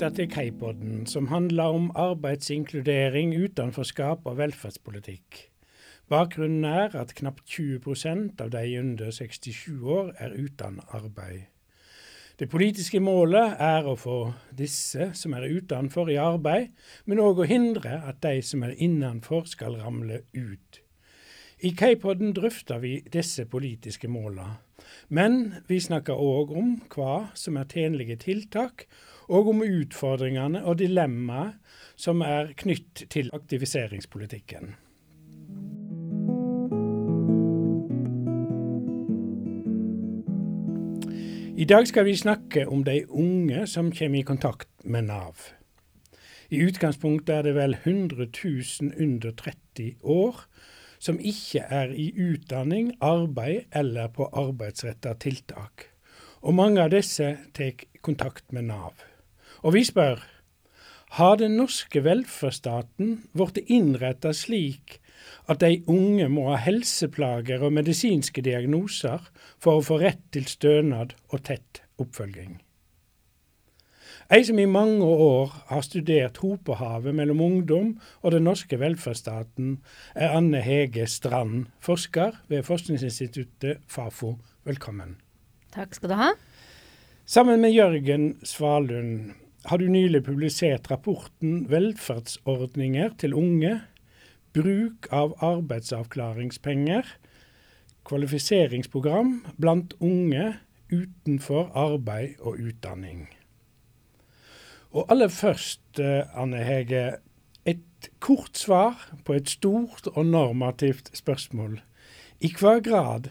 lytter til Kaipodden, som handler om arbeidsinkludering, utenforskap og velferdspolitikk. Bakgrunnen er at knapt 20% av de under 67 år er uten arbeid. Det politiske målet er å få disse som er utenfor i arbeid, men òg å hindre at de som er innenfor skal ramle ut. I Keipodden drøfter vi disse politiske målene. Men vi snakker òg om hva som er tjenlige tiltak, og om utfordringene og dilemmaet som er knytt til aktiviseringspolitikken. I dag skal vi snakke om de unge som kommer i kontakt med Nav. I utgangspunktet er det vel 100 000 under 30 år som ikke er i utdanning, arbeid eller på arbeidsretta tiltak. Og mange av disse tar kontakt med Nav. Og vi spør har den norske velferdsstaten blitt innretta slik at de unge må ha helseplager og medisinske diagnoser for å få rett til stønad og tett oppfølging. Ei som i mange år har studert hopehavet mellom ungdom og den norske velferdsstaten, er Anne Hege Strand, forsker ved forskningsinstituttet Fafo. Velkommen. Takk skal du ha. Sammen med Jørgen Svalund har du nylig publisert rapporten 'Velferdsordninger til unge bruk av arbeidsavklaringspenger, kvalifiseringsprogram blant unge utenfor arbeid og utdanning. Og aller først, eh, Anne Hege, et kort svar på et stort og normativt spørsmål. I hva grad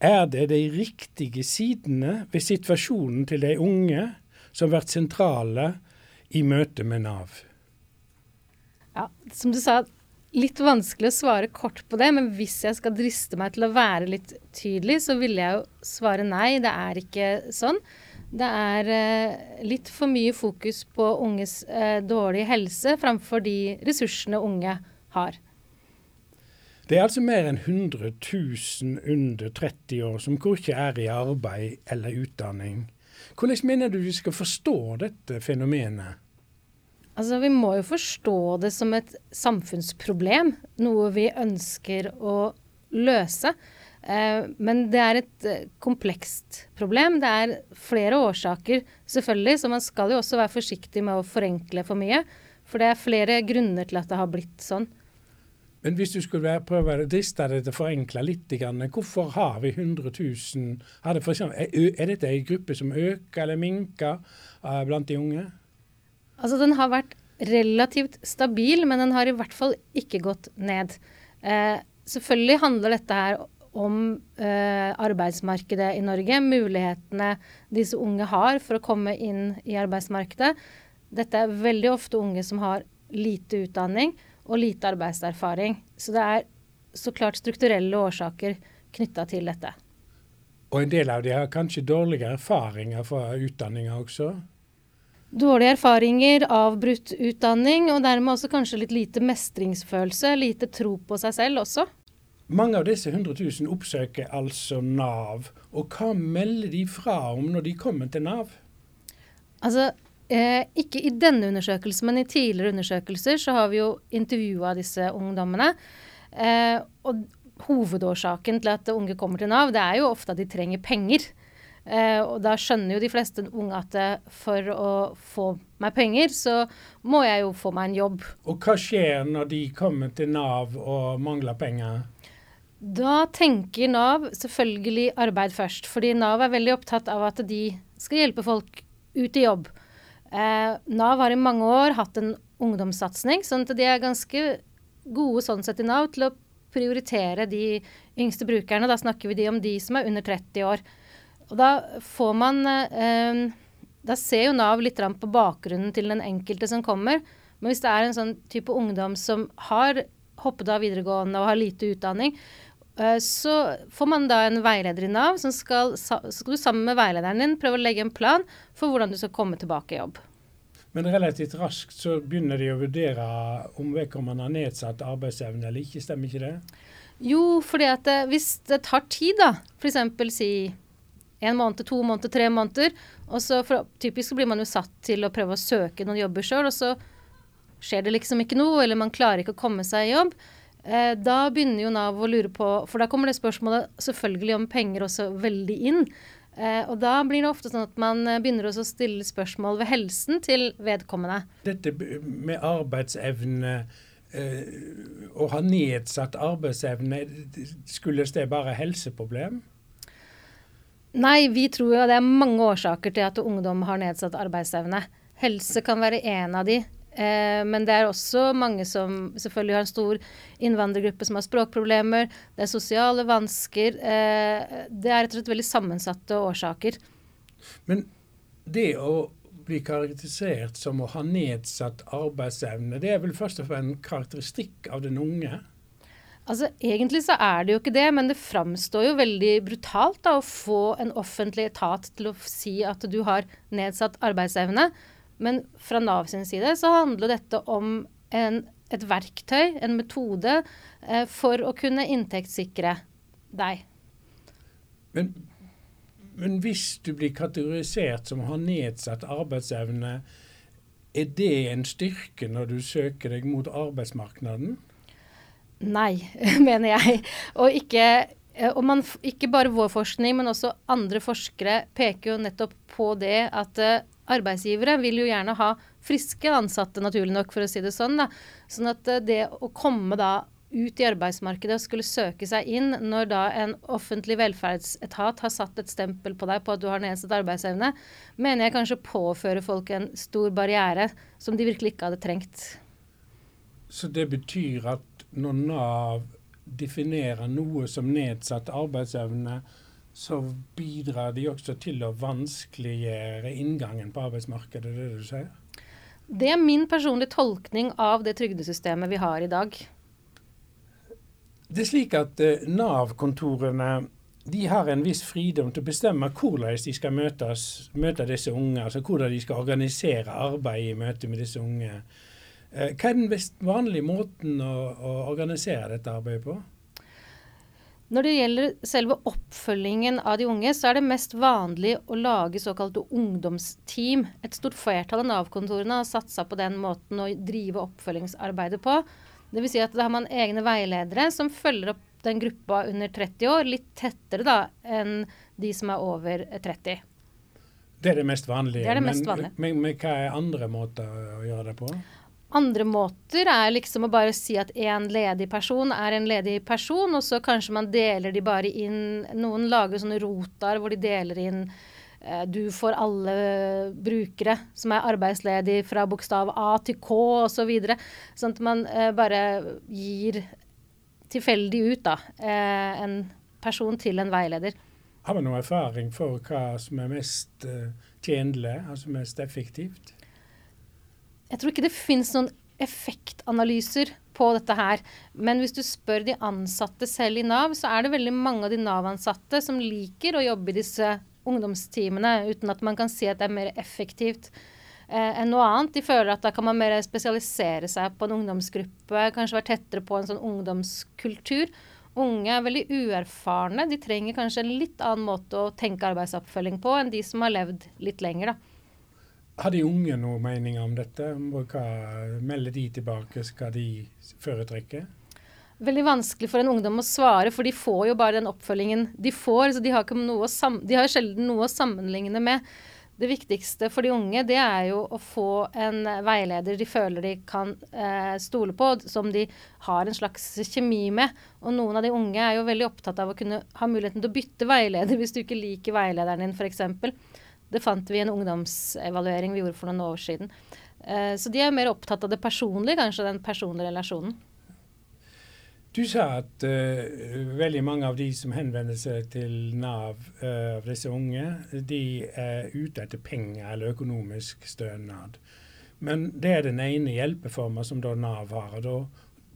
er det de riktige sidene ved situasjonen til de unge som har vært sentrale i møte med Nav? Ja, som du sa, litt vanskelig å svare kort på det, men hvis jeg skal driste meg til å være litt tydelig, så ville jeg jo svare nei. Det er ikke sånn. Det er eh, litt for mye fokus på unges eh, dårlige helse framfor de ressursene unge har. Det er altså mer enn 100 000 under 30 år som ikke er i arbeid eller utdanning. Hvordan mener du vi skal forstå dette fenomenet? Altså, Vi må jo forstå det som et samfunnsproblem, noe vi ønsker å løse. Eh, men det er et eh, komplekst problem. Det er flere årsaker, selvfølgelig, så man skal jo også være forsiktig med å forenkle for mye. For det er flere grunner til at det har blitt sånn. Men hvis du skulle prøve å driste deg til å forenkle litt, hvorfor har vi 100 000? Er, det for eksempel, er dette en gruppe som øker eller minker eh, blant de unge? Altså den har vært relativt stabil, men den har i hvert fall ikke gått ned. Eh, selvfølgelig handler dette her om eh, arbeidsmarkedet i Norge, mulighetene disse unge har for å komme inn i arbeidsmarkedet. Dette er veldig ofte unge som har lite utdanning og lite arbeidserfaring. Så det er så klart strukturelle årsaker knytta til dette. Og en del av de har kanskje dårlige erfaringer fra utdanninga også? Dårlige erfaringer, avbrutt utdanning, og dermed også kanskje litt lite mestringsfølelse, lite tro på seg selv også. Mange av disse 100 000 oppsøker altså Nav. Og hva melder de fra om når de kommer til Nav? Altså, eh, ikke i denne undersøkelsen, men i tidligere undersøkelser så har vi jo intervjua disse ungdommene. Eh, og hovedårsaken til at unge kommer til Nav, det er jo ofte at de trenger penger. Eh, og da skjønner jo de fleste unge at eh, for å få meg penger, så må jeg jo få meg en jobb. Og hva skjer når de kommer til Nav og mangler penger? Da tenker Nav selvfølgelig arbeid først. Fordi Nav er veldig opptatt av at de skal hjelpe folk ut i jobb. Eh, Nav har i mange år hatt en ungdomssatsing, sånn at de er ganske gode sånn sett i Nav til å prioritere de yngste brukerne. Da snakker vi de om de som er under 30 år. Og da får man eh, Da ser jo Nav litt på bakgrunnen til den enkelte som kommer. Men hvis det er en sånn type ungdom som har hoppet av videregående og har lite utdanning, så får man da en veileder i Nav som skal, skal du sammen med veilederen din prøve å legge en plan for hvordan du skal komme tilbake i jobb. Men relativt raskt så begynner de å vurdere om vedkommende har nedsatt arbeidsevne eller ikke, stemmer ikke det? Jo, fordi at det, hvis det tar tid, da, f.eks. si en måned, to måneder, tre måneder. Og så for, typisk så blir man jo satt til å prøve å søke noen jobber sjøl, og så skjer det liksom ikke noe, eller man klarer ikke å komme seg i jobb. Eh, da begynner jo Nav å lure på For da kommer det spørsmålet selvfølgelig om penger også veldig inn. Eh, og da blir det ofte sånn at man begynner begynner å stille spørsmål ved helsen til vedkommende. Dette med arbeidsevne eh, å ha nedsatt arbeidsevne, skyldes det bare helseproblem? Nei, vi tror jo det er mange årsaker til at ungdom har nedsatt arbeidsevne. Helse kan være en av de. Eh, men det er også mange som selvfølgelig har en stor innvandrergruppe som har språkproblemer. Det er sosiale vansker. Eh, det er rett og slett veldig sammensatte årsaker. Men det å bli karakterisert som å ha nedsatt arbeidsevne, det er vel først og fremst en karakteristikk av den unge? Altså, Egentlig så er det jo ikke det, men det framstår jo veldig brutalt da, å få en offentlig etat til å si at du har nedsatt arbeidsevne. Men fra Nav sin side så handler dette om en, et verktøy, en metode, eh, for å kunne inntektssikre deg. Men, men hvis du blir kategorisert som å ha nedsatt arbeidsevne, er det en styrke når du søker deg mot arbeidsmarkedet? Nei, mener jeg. Og ikke, eh, og man, ikke bare vår forskning, men også andre forskere peker jo nettopp på det at uh, arbeidsgivere vil jo gjerne ha friske ansatte, naturlig nok, for å si det sånn. Da. Sånn at uh, det å komme da ut i arbeidsmarkedet og skulle søke seg inn når da en offentlig velferdsetat har satt et stempel på deg på at du har nedsatt arbeidsevne, mener jeg kanskje påfører folk en stor barriere som de virkelig ikke hadde trengt. Så det betyr at når Nav definerer noe som nedsatt arbeidsevne, så bidrar de også til å vanskeliggjøre inngangen på arbeidsmarkedet, det er det du sier? Det er min personlige tolkning av det trygdesystemet vi har i dag. Det er slik at uh, Nav-kontorene de har en viss fridom til å bestemme hvordan de skal møtes, møte disse unge, altså hvordan de skal organisere arbeidet i møte med disse unge. Eh, hva er den vanlige måten å, å, organisere dette arbeidet på? Når det gjelder selve oppfølgingen av de unge, så er det mest vanlig å lage såkalte ungdomsteam. Et stort flertall av Nav-kontorene har satsa på den måten å drive oppfølgingsarbeidet på. Dvs. Si at da har man egne veiledere som følger opp den gruppa under 30 år litt tettere da enn de som er over 30. Det er det mest vanlige. Det er det mest vanlige. Men, men, men hva er andre måter å gjøre det på? Andre måter er liksom å bare si at en ledig person er en ledig person, og så kanskje man deler de bare inn Noen lager sånne rotar hvor de deler inn eh, du får alle brukere som er arbeidsledige fra bokstav A til K osv. Så sånn at man eh, bare gir tilfeldig ut da, eh, en person til en veileder. Har man noen erfaring for hva som er mest uh, tjenlig, altså mest effektivt? Jeg tror ikke det finnes noen effektanalyser på dette her. Men hvis du spør de ansatte selv i Nav, så er det veldig mange av de Nav-ansatte som liker å jobbe i disse ungdomsteamene, uten at man kan si at det er mer effektivt eh, enn noe annet. De føler at da kan man mer spesialisere seg på en ungdomsgruppe, kanskje være tettere på en sånn ungdomskultur. Unge er veldig uerfarne. De trenger kanskje en litt annen måte å tenke arbeidsoppfølging på enn de som har levd litt lenger. da. Har de unge noen meninger om dette? Hva melder de tilbake Skal de foretrekke? Veldig vanskelig for en ungdom å svare, for de får jo bare den oppfølgingen de får. så De har, de har sjelden noe å sammenligne med. Det viktigste for de unge det er jo å få en veileder de føler de kan eh, stole på, som de har en slags kjemi med. Og noen av de unge er jo veldig opptatt av å kunne ha muligheten til å bytte veileder hvis du ikke liker veilederen din, f.eks. Det fant vi i en ungdomsevaluering vi gjorde for noen år siden. Uh, så de er mer opptatt av det personlige, kanskje, den personlige relasjonen. Du sa at uh, veldig mange av de som henvender seg til Nav, uh, disse unge, de er ute etter penger eller økonomisk stønad. Men det er den ene hjelpeforma som da Nav har. og da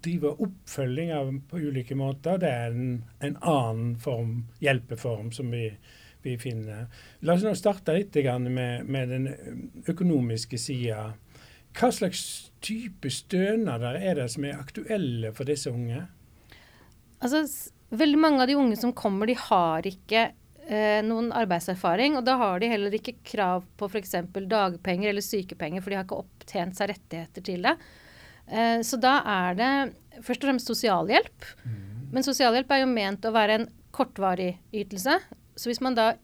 driver oppfølging av på ulike måter, det er en, en annen form, hjelpeform som vi vi finner. La oss nå starte litt med, med den økonomiske sida. Hva slags type stønader er det som er aktuelle for disse unge? Altså, veldig mange av de unge som kommer, de har ikke eh, noen arbeidserfaring. Og da har de heller ikke krav på f.eks. dagpenger eller sykepenger, for de har ikke opptjent seg rettigheter til det. Eh, så da er det først og fremst sosialhjelp. Mm. Men sosialhjelp er jo ment å være en kortvarig ytelse. Så hvis man da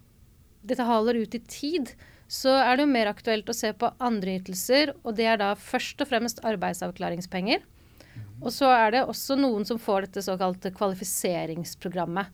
dette haler ut i tid, så er det jo mer aktuelt å se på andre ytelser. Og det er da først og fremst arbeidsavklaringspenger. Og så er det også noen som får dette såkalte kvalifiseringsprogrammet.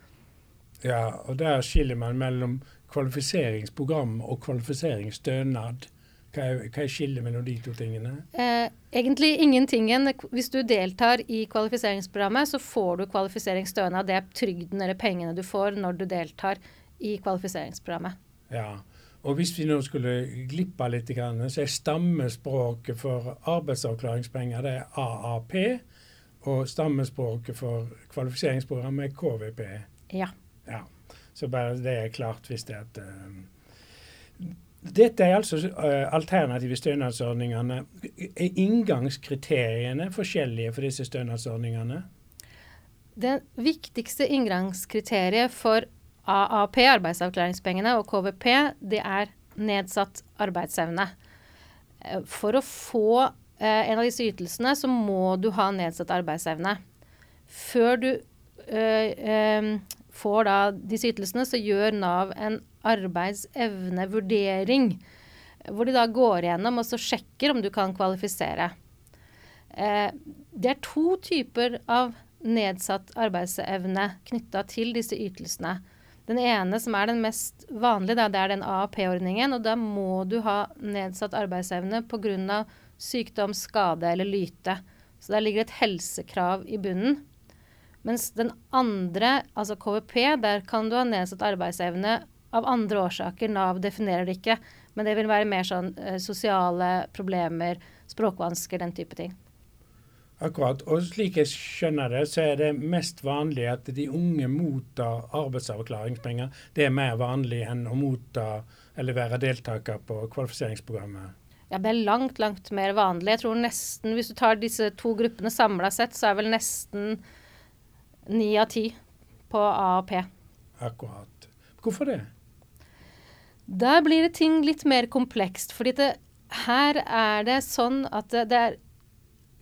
Ja, og der skiller man mellom kvalifiseringsprogram og kvalifiseringsstønad. Hva er, hva er skillet mellom de to tingene? Eh, egentlig ingenting. Hvis du deltar i kvalifiseringsprogrammet, så får du kvalifiseringsstønad. Det er trygden eller pengene du får når du deltar i kvalifiseringsprogrammet. Ja, og hvis vi nå skulle glippe litt, så er stammespråket for arbeidsavklaringspenger det er AAP. Og stammespråket for kvalifiseringsprogrammet er KVP. Ja. ja. Så bare det er klart hvis det er at uh, Dette er altså uh, alternative stønadsordningene. Er inngangskriteriene forskjellige for disse stønadsordningene? Det viktigste inngangskriteriet for AAP, arbeidsavklaringspengene, og KVP, det er nedsatt arbeidsevne. Eh, for å få eh, en av disse ytelsene, så må du ha nedsatt arbeidsevne. Før du eh, eh, får da disse ytelsene, så gjør Nav en arbeidsevnevurdering. Hvor de da går igjennom og så sjekker om du kan kvalifisere. Eh, det er to typer av nedsatt arbeidsevne knytta til disse ytelsene. Den ene som er den mest vanlige, da, det er den AAP-ordningen. Og da må du ha nedsatt arbeidsevne pga. sykdom, skade eller lyte. Så der ligger et helsekrav i bunnen. Mens den andre, altså KVP, der kan du ha nedsatt arbeidsevne av andre årsaker. Nav definerer det ikke. Men det vil være mer sånn eh, sosiale problemer, språkvansker, den type ting. Akkurat. Og slik jeg skjønner det, så er det mest vanlig at de unge mottar arbeidsavklaringspenger. Det er mer vanlig enn å motta eller være deltaker på kvalifiseringsprogrammet. Ja, det er langt, langt mer vanlig. Jeg tror nesten, Hvis du tar disse to gruppene samla sett, så er vel nesten ni av ti på A og P. Akkurat. Hvorfor det? Der blir det ting litt mer komplekst. fordi det, her er det sånn at det, det er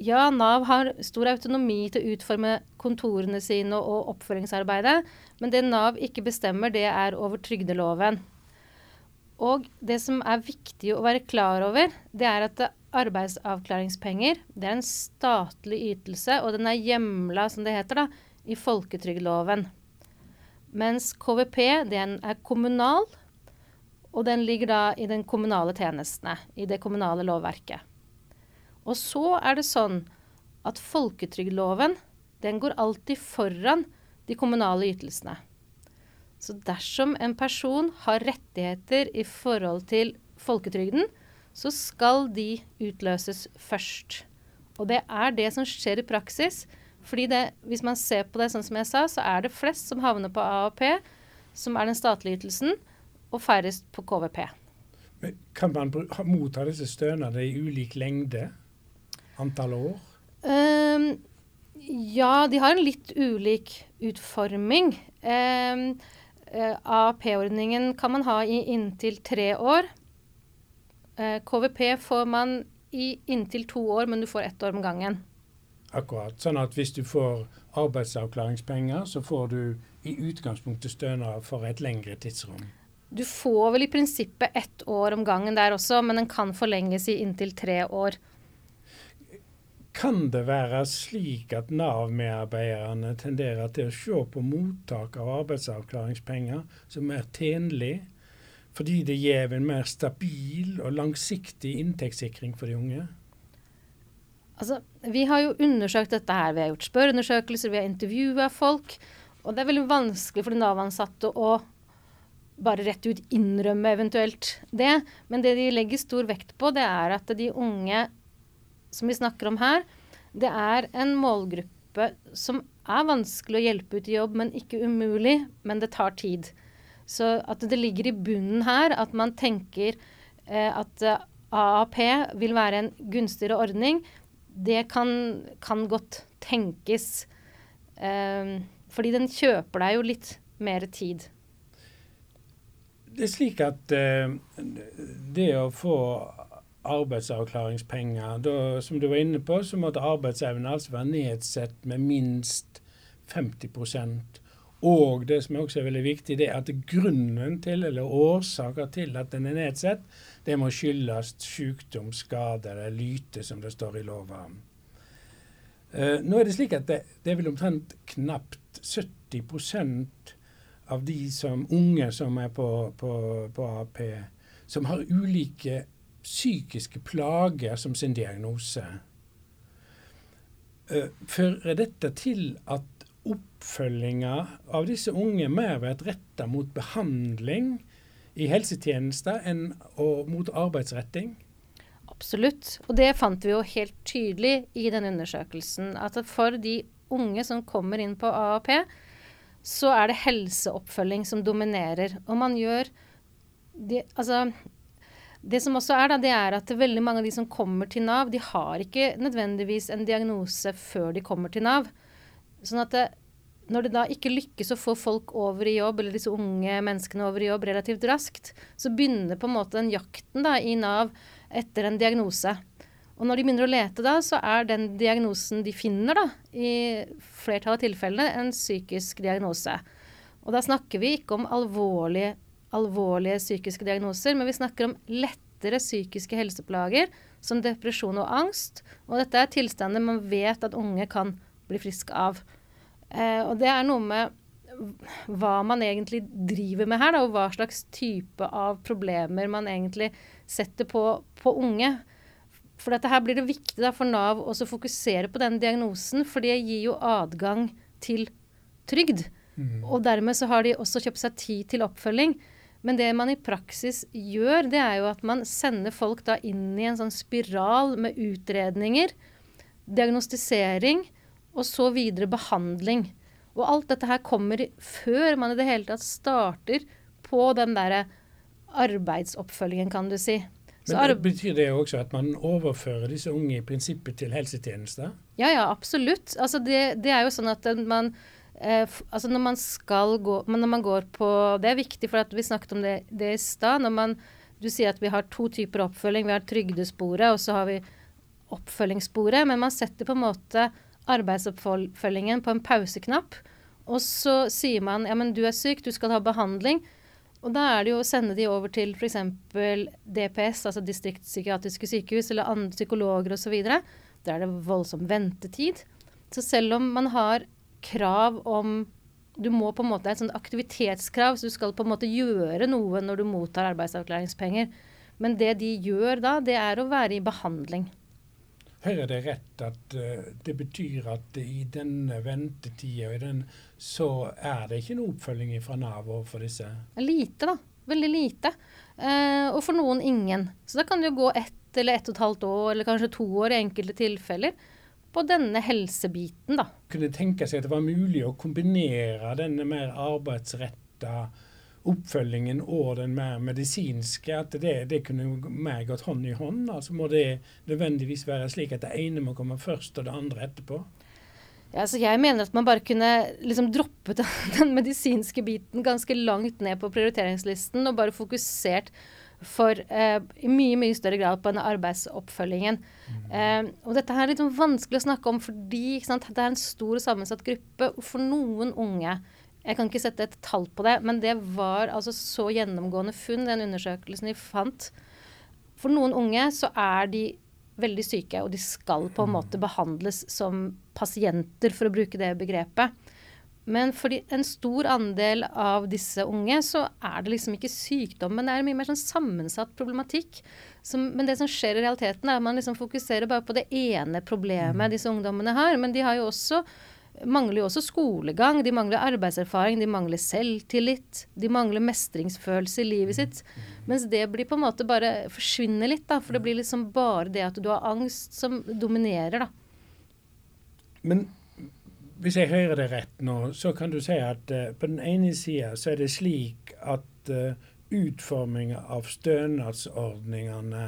ja, Nav har stor autonomi til å utforme kontorene sine og oppfølgingsarbeidet, men det Nav ikke bestemmer, det er over trygdeloven. Og det som er viktig å være klar over, det er at arbeidsavklaringspenger det er en statlig ytelse, og den er hjemla, som det heter, da, i folketrygdloven. Mens KVP den er kommunal, og den ligger da i den kommunale tjenestene, i det kommunale lovverket. Og så er det sånn at folketrygdloven den går alltid foran de kommunale ytelsene. Så dersom en person har rettigheter i forhold til folketrygden, så skal de utløses først. Og det er det som skjer i praksis. fordi det, hvis man ser på det sånn som jeg sa, så er det flest som havner på AAP, som er den statlige ytelsen, og færrest på KVP. Men kan man motta disse stønadene i ulik lengde? Antall år? Um, ja, de har en litt ulik utforming. Um, uh, eh, AAP-ordningen kan man ha i inntil tre år. Eh, KVP får man i inntil to år, men du får ett år om gangen. Akkurat. Sånn at hvis du får arbeidsavklaringspenger, så får du i utgangspunktet stønad for et lengre tidsrom. Du får vel i prinsippet ett år om gangen der også, men den kan forlenges i inntil tre år. Kan det være slik at Nav-medarbeiderne tenderer til å se på mottak av arbeidsavklaringspenger som er tjenlig, fordi det gir en mer stabil og langsiktig inntektssikring for de unge? Altså, vi har jo undersøkt dette her. Vi har gjort spørreundersøkelser, vi har intervjua folk. Og det er veldig vanskelig for de Nav-ansatte å bare rett ut innrømme eventuelt det. Men det de legger stor vekt på, det er at de unge som vi snakker om her, det er en målgruppe som er vanskelig å hjelpe ut i jobb, men ikke umulig. Men det tar tid. Så at det ligger i bunnen her at man tenker eh, at eh, AAP vil være en gunstigere ordning, det kan, kan godt tenkes. Eh, fordi den kjøper deg jo litt mer tid. det er slik at eh, det å få arbeidsavklaringspenger da, Som du var inne på, så måtte arbeidsevnen altså være nedsatt med minst 50% og det som også er veldig viktig, det er at grunnen til, eller årsaker til at den er nedsatt, det må skyldes sykdom, skade eller lyte, som det står i lova. Uh, nå er det slik at det, det er vel omtrent knapt 70% av de som unge som er på, på, på AP, som har ulike psykiske plager som sin diagnose. Uh, fører dette til at oppfølginga av disse unge mer vært retta mot behandling i helsetjenester enn mot arbeidsretting? Absolutt. Og det fant vi jo helt tydelig i den undersøkelsen. At for de unge som kommer inn på AAP, så er det helseoppfølging som dominerer. Og man gjør de, Altså det som også er, da, det er at veldig mange av de som kommer til Nav, de har ikke nødvendigvis en diagnose før de kommer til Nav. Sånn at det, når det da ikke lykkes å få folk over i jobb, eller disse unge menneskene over i jobb relativt raskt, så begynner på en måte den jakten da, i Nav etter en diagnose. Og når de begynner å lete da, så er den diagnosen de finner, da, i flertallet av tilfellene, en psykisk diagnose. Og da snakker vi ikke om alvorlige, alvorlige psykiske diagnoser, men vi snakker om lettere psykiske helseplager som depresjon og angst. Og dette er tilstander man vet at unge kan bli friske av. Eh, og det er noe med hva man egentlig driver med her, da, og hva slags type av problemer man egentlig setter på, på unge. For dette her blir det viktig da, for Nav å fokusere på den diagnosen, for det gir jo adgang til trygd. Mm. Og dermed så har de også kjøpt seg tid til oppfølging. Men det man i praksis gjør, det er jo at man sender folk da inn i en sånn spiral med utredninger, diagnostisering, og så videre behandling. Og alt dette her kommer før man i det hele tatt starter på den derre arbeidsoppfølgingen, kan du si. Men det Betyr det også at man overfører disse unge i prinsippet til helsetjenester? Ja, ja, absolutt. Altså det, det er jo sånn at man eh, altså når man skal gå Når man går på Det er viktig, for vi snakket om det, det i stad. når Du sier at vi har to typer oppfølging. Vi har trygdesporet, og så har vi oppfølgingssporet. Men man setter på en måte arbeidsoppfølgingen på en pauseknapp. Og så sier man ja, men du er syk, du skal ha behandling. Og da er det jo å sende de over til f.eks. DPS, altså distriktspsykiatriske sykehus, eller andre psykologer osv. Da er det voldsom ventetid. Så selv om man har krav om Du må på en måte ha et sånt aktivitetskrav, så du skal på en måte gjøre noe når du mottar arbeidsavklaringspenger. Men det de gjør da, det er å være i behandling. Hører det rett at uh, det betyr at i denne ventetida så er det ikke noe oppfølging fra Nav overfor disse? Lite, da. Veldig lite. Uh, og for noen ingen. Så da kan det jo gå ett eller ett og et halvt år, eller kanskje to år i enkelte tilfeller, på denne helsebiten, da. Kunne tenke seg at det var mulig å kombinere denne mer arbeidsretta oppfølgingen og den mer medisinske, at det, det kunne mer gått hånd i hånd? Altså Må det nødvendigvis være slik at det ene må komme først og det andre etterpå? Ja, altså jeg mener at man bare kunne liksom droppet den, den medisinske biten ganske langt ned på prioriteringslisten og bare fokusert for eh, i mye mye større grad på denne arbeidsoppfølgingen. Mm. Eh, og dette her er litt vanskelig å snakke om fordi sant, det er en stor og sammensatt gruppe. For noen unge jeg kan ikke sette et tall på det, men det var altså så gjennomgående funn, den undersøkelsen de fant. For noen unge så er de veldig syke, og de skal på en måte behandles som pasienter, for å bruke det begrepet. Men for en stor andel av disse unge så er det liksom ikke sykdom, men det er mye mer sånn sammensatt problematikk. Som, men det som skjer i realiteten, er at man liksom fokuserer bare på det ene problemet mm. disse ungdommene har. Men de har jo også mangler jo også skolegang, de mangler arbeidserfaring, de mangler selvtillit. De mangler mestringsfølelse i livet sitt. Mens det blir på en måte bare forsvinner litt, da. For det blir liksom bare det at du har angst som dominerer, da. Men hvis jeg hører det rett nå, så kan du si at uh, på den ene sida så er det slik at uh, utforming av stønadsordningene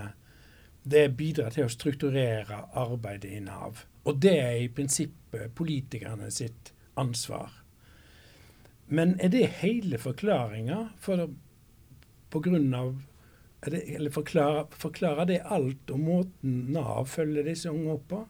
det bidrar til å strukturere arbeidet i Nav. Og det er i prinsippet politikerne sitt ansvar. Men er det hele forklaringa? For på grunn av det, Eller forklarer, forklarer det alt om måten Nav følger disse unge opp på?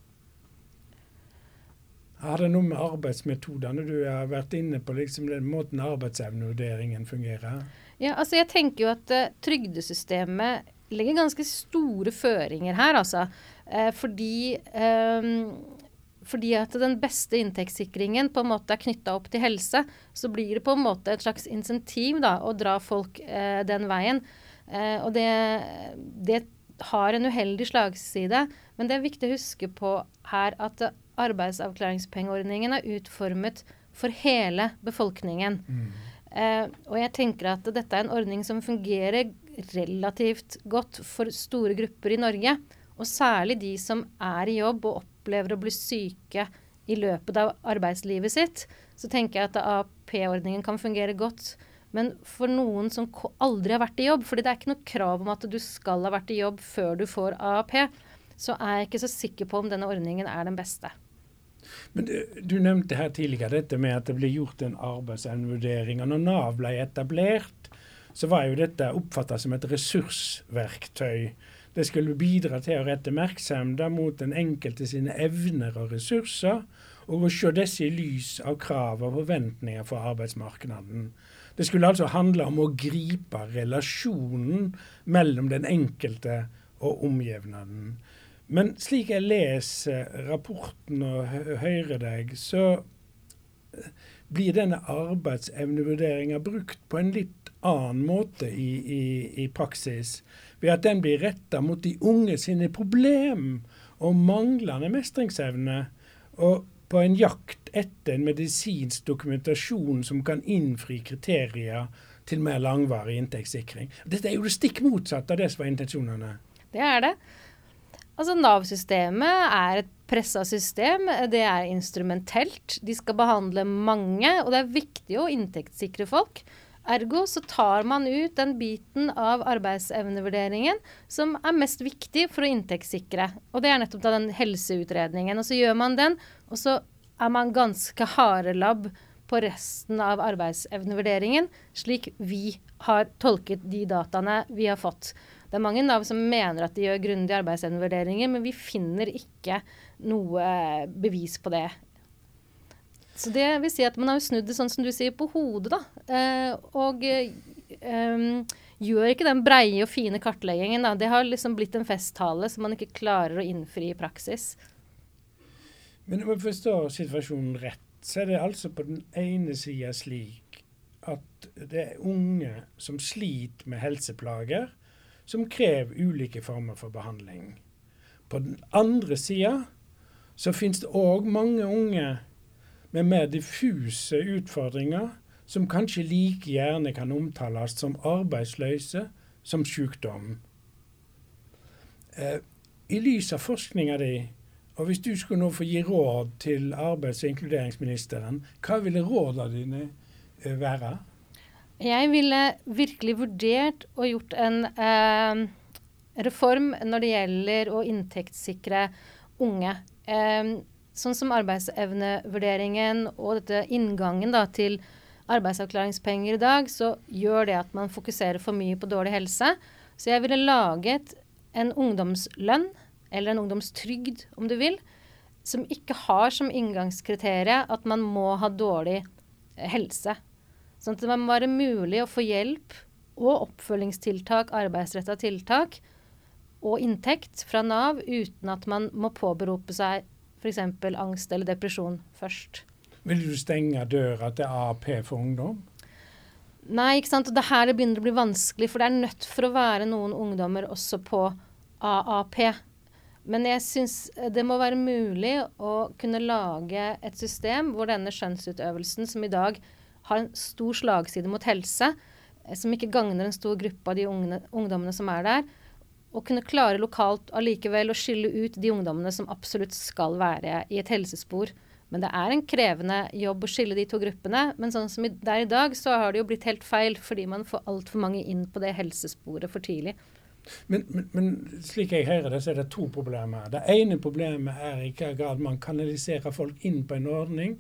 Har det noe med arbeidsmetodene du har vært inne på, liksom den måten arbeidsevnevurderingen fungerer? Ja, altså jeg tenker jo at uh, trygdesystemet legger ganske store føringer her, altså. Uh, fordi um, fordi at den beste inntektssikringen på en måte er knytta opp til helse, så blir det på en måte et slags insentiv da, å dra folk eh, den veien. Eh, og det, det, har en uheldig slagside. Men det er viktig å huske på her at arbeidsavklaringspengeordningen er utformet for hele befolkningen. Mm. Eh, og jeg tenker at dette er en ordning som fungerer relativt godt for store grupper i Norge. Og særlig de som er i jobb og opplever å bli syke i løpet av arbeidslivet sitt. Så tenker jeg at AAP-ordningen kan fungere godt. Men for noen som aldri har vært i jobb, fordi det er ikke noe krav om at du skal ha vært i jobb før du får AAP, så er jeg ikke så sikker på om denne ordningen er den beste. Men du, du nevnte her tidligere dette med at det ble gjort en arbeidsevnevurdering. Og når Nav ble etablert, så var jo dette oppfatta som et ressursverktøy. Det skulle bidra til å rette oppmerksomheten mot den enkelte sine evner og ressurser, og å se disse i lys av krav og forventninger for arbeidsmarkedet. Det skulle altså handle om å gripe relasjonen mellom den enkelte og omgivningen. Men slik jeg leser rapporten og hører deg, så blir denne arbeidsevnevurderinga brukt på en litt annen måte i, i, i praksis ved at den blir retta mot de unge sine problem og manglende mestringsevne, og på en jakt etter en medisinsk dokumentasjon som kan innfri kriterier til mer langvarig inntektssikring. Dette er jo det stikk motsatte av det som var intensjonene. Det er det. Altså Nav-systemet er et pressa system. Det er instrumentelt. De skal behandle mange, og det er viktig å inntektssikre folk. Ergo så tar man ut den biten av arbeidsevnevurderingen som er mest viktig for å inntektssikre. Og det er nettopp da den helseutredningen. Og så gjør man den, og så er man ganske harelabb på resten av arbeidsevnevurderingen, slik vi har tolket de dataene vi har fått. Det er mange Nav som mener at de gjør grundige arbeidsevnevurderinger, men vi finner ikke noe bevis på det så det vil si at man har snudd det sånn som du sier, på hodet, da. Eh, og eh, gjør ikke den breie og fine kartleggingen. Da. Det har liksom blitt en festtale som man ikke klarer å innfri i praksis. Men om jeg forstår situasjonen rett, så er det altså på den ene sida slik at det er unge som sliter med helseplager, som krever ulike former for behandling. På den andre sida så finnes det òg mange unge med mer diffuse utfordringer som kanskje like gjerne kan omtales som arbeidsløse, som sykdom. Eh, I lys av forskninga di, og hvis du skulle nå få gi råd til arbeids- og inkluderingsministeren, hva ville rådene dine eh, være? Jeg ville virkelig vurdert og gjort en eh, reform når det gjelder å inntektssikre unge. Eh, sånn som arbeidsevnevurderingen og dette inngangen da, til arbeidsavklaringspenger i dag, så gjør det at man fokuserer for mye på dårlig helse. Så jeg ville laget en ungdomslønn, eller en ungdomstrygd om du vil, som ikke har som inngangskriterium at man må ha dårlig eh, helse. Sånn at det må være mulig å få hjelp og oppfølgingstiltak, arbeidsretta tiltak og inntekt fra Nav uten at man må påberope seg f.eks. angst eller depresjon først. Vil du stenge døra til AAP for ungdom? Nei, ikke sant. Og det her det begynner å bli vanskelig, for det er nødt for å være noen ungdommer også på AAP. Men jeg syns det må være mulig å kunne lage et system hvor denne skjønnsutøvelsen, som i dag har en stor slagside mot helse, eh, som ikke gagner en stor gruppe av de unge, ungdommene som er der, å kunne klare lokalt allikevel å skille ut de ungdommene som absolutt skal være i et helsespor. Men det er en krevende jobb å skille de to gruppene. Men sånn som det er i dag, så har det jo blitt helt feil fordi man får altfor mange inn på det helsesporet for tidlig. Men, men, men, slik jeg hører det, så er det to problemer. Det ene problemet er i hvilken grad man kanaliserer folk inn på en ordning.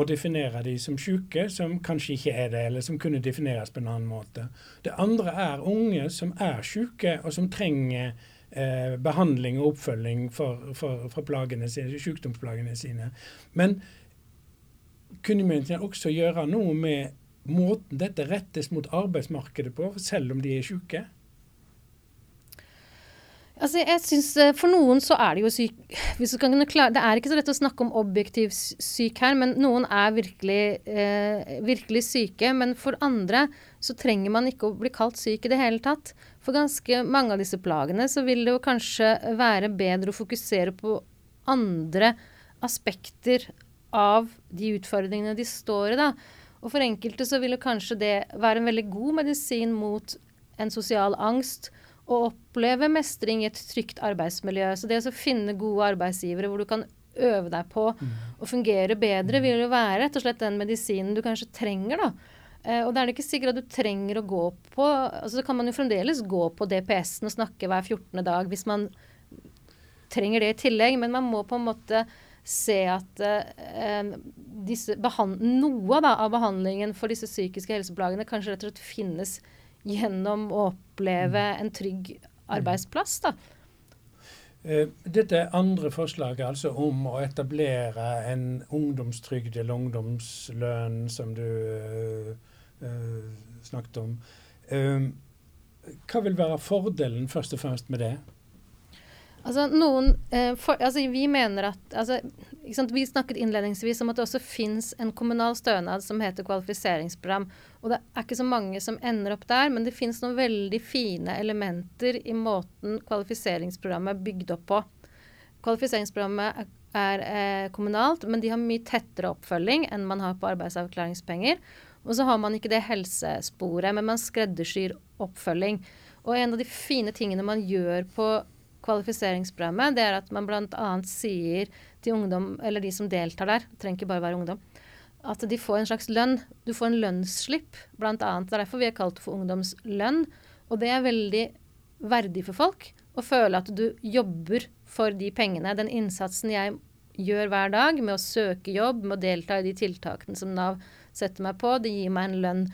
Å definere de som syke, som kanskje ikke er det, eller som kunne defineres på en annen måte. Det andre er unge som er syke, og som trenger eh, behandling og oppfølging for, for, for plagene sine, sykdomsplagene sine. Men kunne myndighetene også gjøre noe med måten dette rettes mot arbeidsmarkedet på, selv om de er syke? Altså, jeg synes eh, For noen så er det jo syk klare, Det er ikke så lett å snakke om objektiv syk her, men noen er virkelig, eh, virkelig syke. Men for andre så trenger man ikke å bli kalt syk i det hele tatt. For ganske mange av disse plagene så vil det jo kanskje være bedre å fokusere på andre aspekter av de utfordringene de står i. da. Og for enkelte så vil det kanskje det være en veldig god medisin mot en sosial angst å oppleve mestring i et trygt arbeidsmiljø. Så det å finne gode arbeidsgivere hvor du kan øve deg på mm. å fungere bedre, vil jo være rett og slett den medisinen du kanskje trenger. da. Uh, og det er det ikke sikkert at du trenger å gå på altså Så kan man jo fremdeles gå på DPS-en og snakke hver 14. dag hvis man trenger det i tillegg, men man må på en måte se at uh, disse noe da, av behandlingen for disse psykiske helseplagene kanskje rett og slett finnes gjennom å oppleve mm. en trygg arbeidsplass. da. Dette dette andre forslaget, altså om å etablere en ungdomstrygd eller ungdomslønn, som du uh, uh, snakket om. hva vil være fordelen først og fremst med det? Altså, noen, eh, for, altså, vi mener at altså, Vi snakket innledningsvis om at det også fins en kommunal stønad som heter kvalifiseringsprogram. Og det er ikke så mange som ender opp der, men det fins noen veldig fine elementer i måten kvalifiseringsprogrammet er bygd opp på. Kvalifiseringsprogrammet er, er eh, kommunalt, men de har mye tettere oppfølging enn man har på arbeidsavklaringspenger. Og så har man ikke det helsesporet, men man skreddersyr oppfølging. Og en av de fine tingene man gjør på kvalifiseringsprogrammet, det er at man bl.a. sier til ungdom, eller de som deltar der, trenger ikke bare være ungdom, at de får en slags lønn. Du får en lønnsslipp, bl.a. Det er derfor vi har kalt for ungdomslønn. Og det er veldig verdig for folk å føle at du jobber for de pengene. Den innsatsen jeg gjør hver dag med å søke jobb, med å delta i de tiltakene som Nav setter meg på, det gir meg en lønn.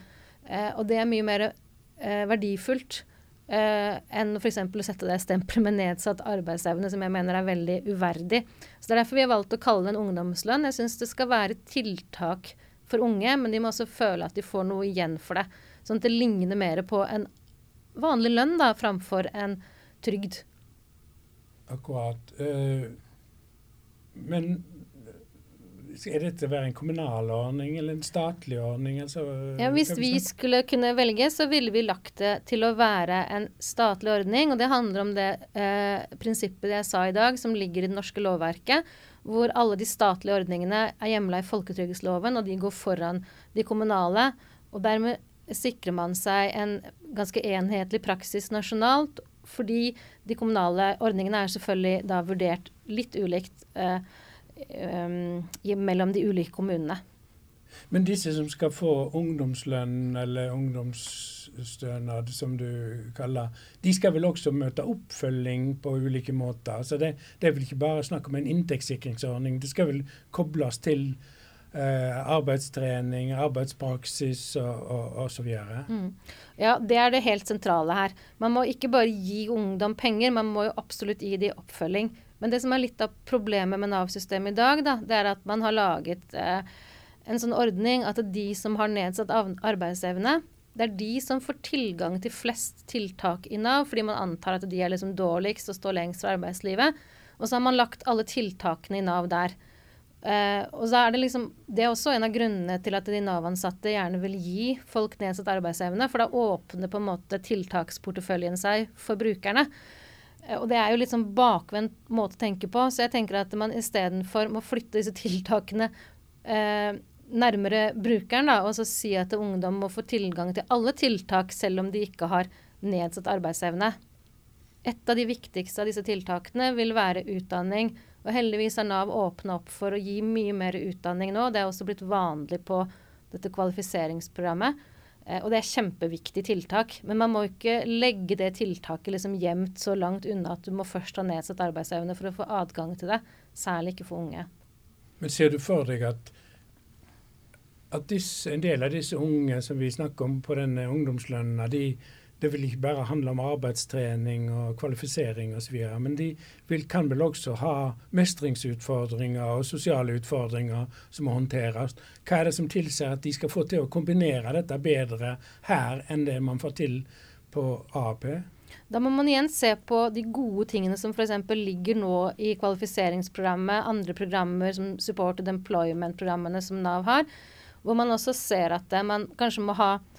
Eh, og det er mye mer eh, verdifullt Uh, enn f.eks. å sette det stempelet med nedsatt arbeidsevne, som jeg mener er veldig uverdig. Så Det er derfor vi har valgt å kalle det en ungdomslønn. Jeg syns det skal være tiltak for unge, men de må også føle at de får noe igjen for det. Sånn at det ligner mer på en vanlig lønn da, framfor en trygd. Akkurat. Uh, men er dette være en kommunal ordning eller en statlig ordning? Altså, ja, hvis vi skulle kunne velge, så ville vi lagt det til å være en statlig ordning. Og det handler om det eh, prinsippet jeg sa i dag, som ligger i det norske lovverket. Hvor alle de statlige ordningene er hjemla i folketrygdloven, og de går foran de kommunale. Og dermed sikrer man seg en ganske enhetlig praksis nasjonalt. Fordi de kommunale ordningene er selvfølgelig da vurdert litt ulikt. Eh, mellom de ulike kommunene. Men disse som skal få ungdomslønn eller ungdomsstønad, som du kaller, de skal vel også møte oppfølging på ulike måter? Så det, det, er vel ikke bare snakk om en inntektssikringsordning, det skal vel kobles til eh, arbeidstrening, arbeidspraksis og osv.? Mm. Ja, det er det helt sentrale her. Man må ikke bare gi ungdom penger, man må jo absolutt gi dem oppfølging. Men det som er litt av problemet med Nav-systemet i dag, da, det er at man har laget eh, en sånn ordning at de som har nedsatt arbeidsevne, det er de som får tilgang til flest tiltak i Nav, fordi man antar at de er liksom dårligst og står lengst fra arbeidslivet. Og så har man lagt alle tiltakene i Nav der. Eh, og så er Det liksom, det er også en av grunnene til at de Nav-ansatte gjerne vil gi folk nedsatt arbeidsevne, for da åpner på en måte tiltaksporteføljen seg for brukerne. Eh, og det er jo litt sånn bakvendt måte å tenke på. Så jeg tenker at man istedenfor må flytte disse tiltakene eh, nærmere brukeren, da, og så si at ungdom må få tilgang til alle tiltak selv om de ikke har nedsatt arbeidsevne. Et av de viktigste av disse tiltakene vil være utdanning. Og heldigvis har Nav åpna opp for å gi mye mer utdanning nå. Det er også blitt vanlig på dette kvalifiseringsprogrammet. Eh, og det er kjempeviktig tiltak. Men man må ikke legge det tiltaket liksom gjemt så langt unna at du må først ha nedsatt arbeidsevne for å få adgang til det. Særlig ikke for unge. Men ser du for deg at at disse, en del av disse unge som vi snakker om på denne ungdomslønna, de, det vil ikke bare handle om arbeidstrening og kvalifisering osv., men de vil, kan vel også ha mestringsutfordringer og sosiale utfordringer som må håndteres. Hva er det som tilsier at de skal få til å kombinere dette bedre her enn det man får til på AP? Da må man igjen se på de gode tingene som f.eks. ligger nå i kvalifiseringsprogrammet, andre programmer som Supported Employment-programmene som Nav har, hvor man også ser at man kanskje må ha eh,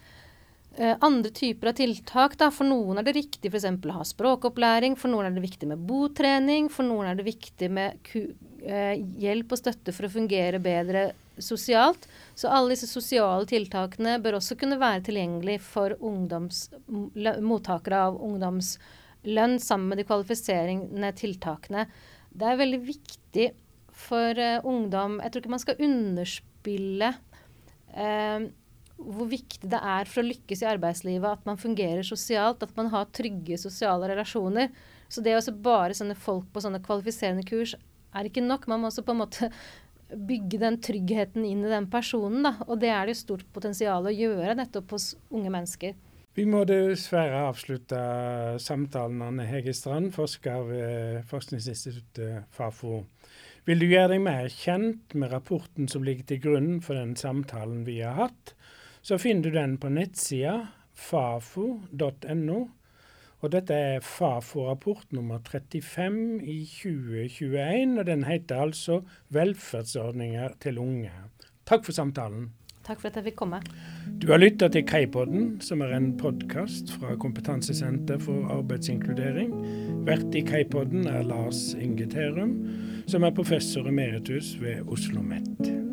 andre typer av tiltak. Da. For noen er det riktig f.eks. å ha språkopplæring, for noen er det viktig med botrening, for noen er det viktig med eh, hjelp og støtte for å fungere bedre sosialt. Så alle disse sosiale tiltakene bør også kunne være tilgjengelig for mottakere av ungdomslønn sammen med de kvalifiserende tiltakene. Det er veldig viktig for uh, ungdom Jeg tror ikke man skal underspille uh, hvor viktig det er for å lykkes i arbeidslivet at man fungerer sosialt, at man har trygge sosiale relasjoner. Så det å bare sende folk på sånne kvalifiserende kurs er ikke nok. Man må også på en måte bygge den tryggheten inn i den personen. Da. Og det er det jo stort potensial å gjøre nettopp hos unge mennesker. Vi må dessverre avslutte samtalen, Anne Hege Strand, forsker ved forskningsinstituttet Fafo. Vil du gjøre deg mer kjent med rapporten som ligger til grunn for den samtalen vi har hatt, så finner du den på nettsida fafo.no og dette er Fafo-rapport nummer 35 i 2021, og den heter altså 'Velferdsordninger til unge'. Takk for samtalen. Takk for at jeg fikk komme. Du har lytta til Kaipodden, som er en podkast fra Kompetansesenter for arbeidsinkludering. Vert i Kaipodden er Lars Inge Terum, som er professor emeritus ved Oslo OsloMet.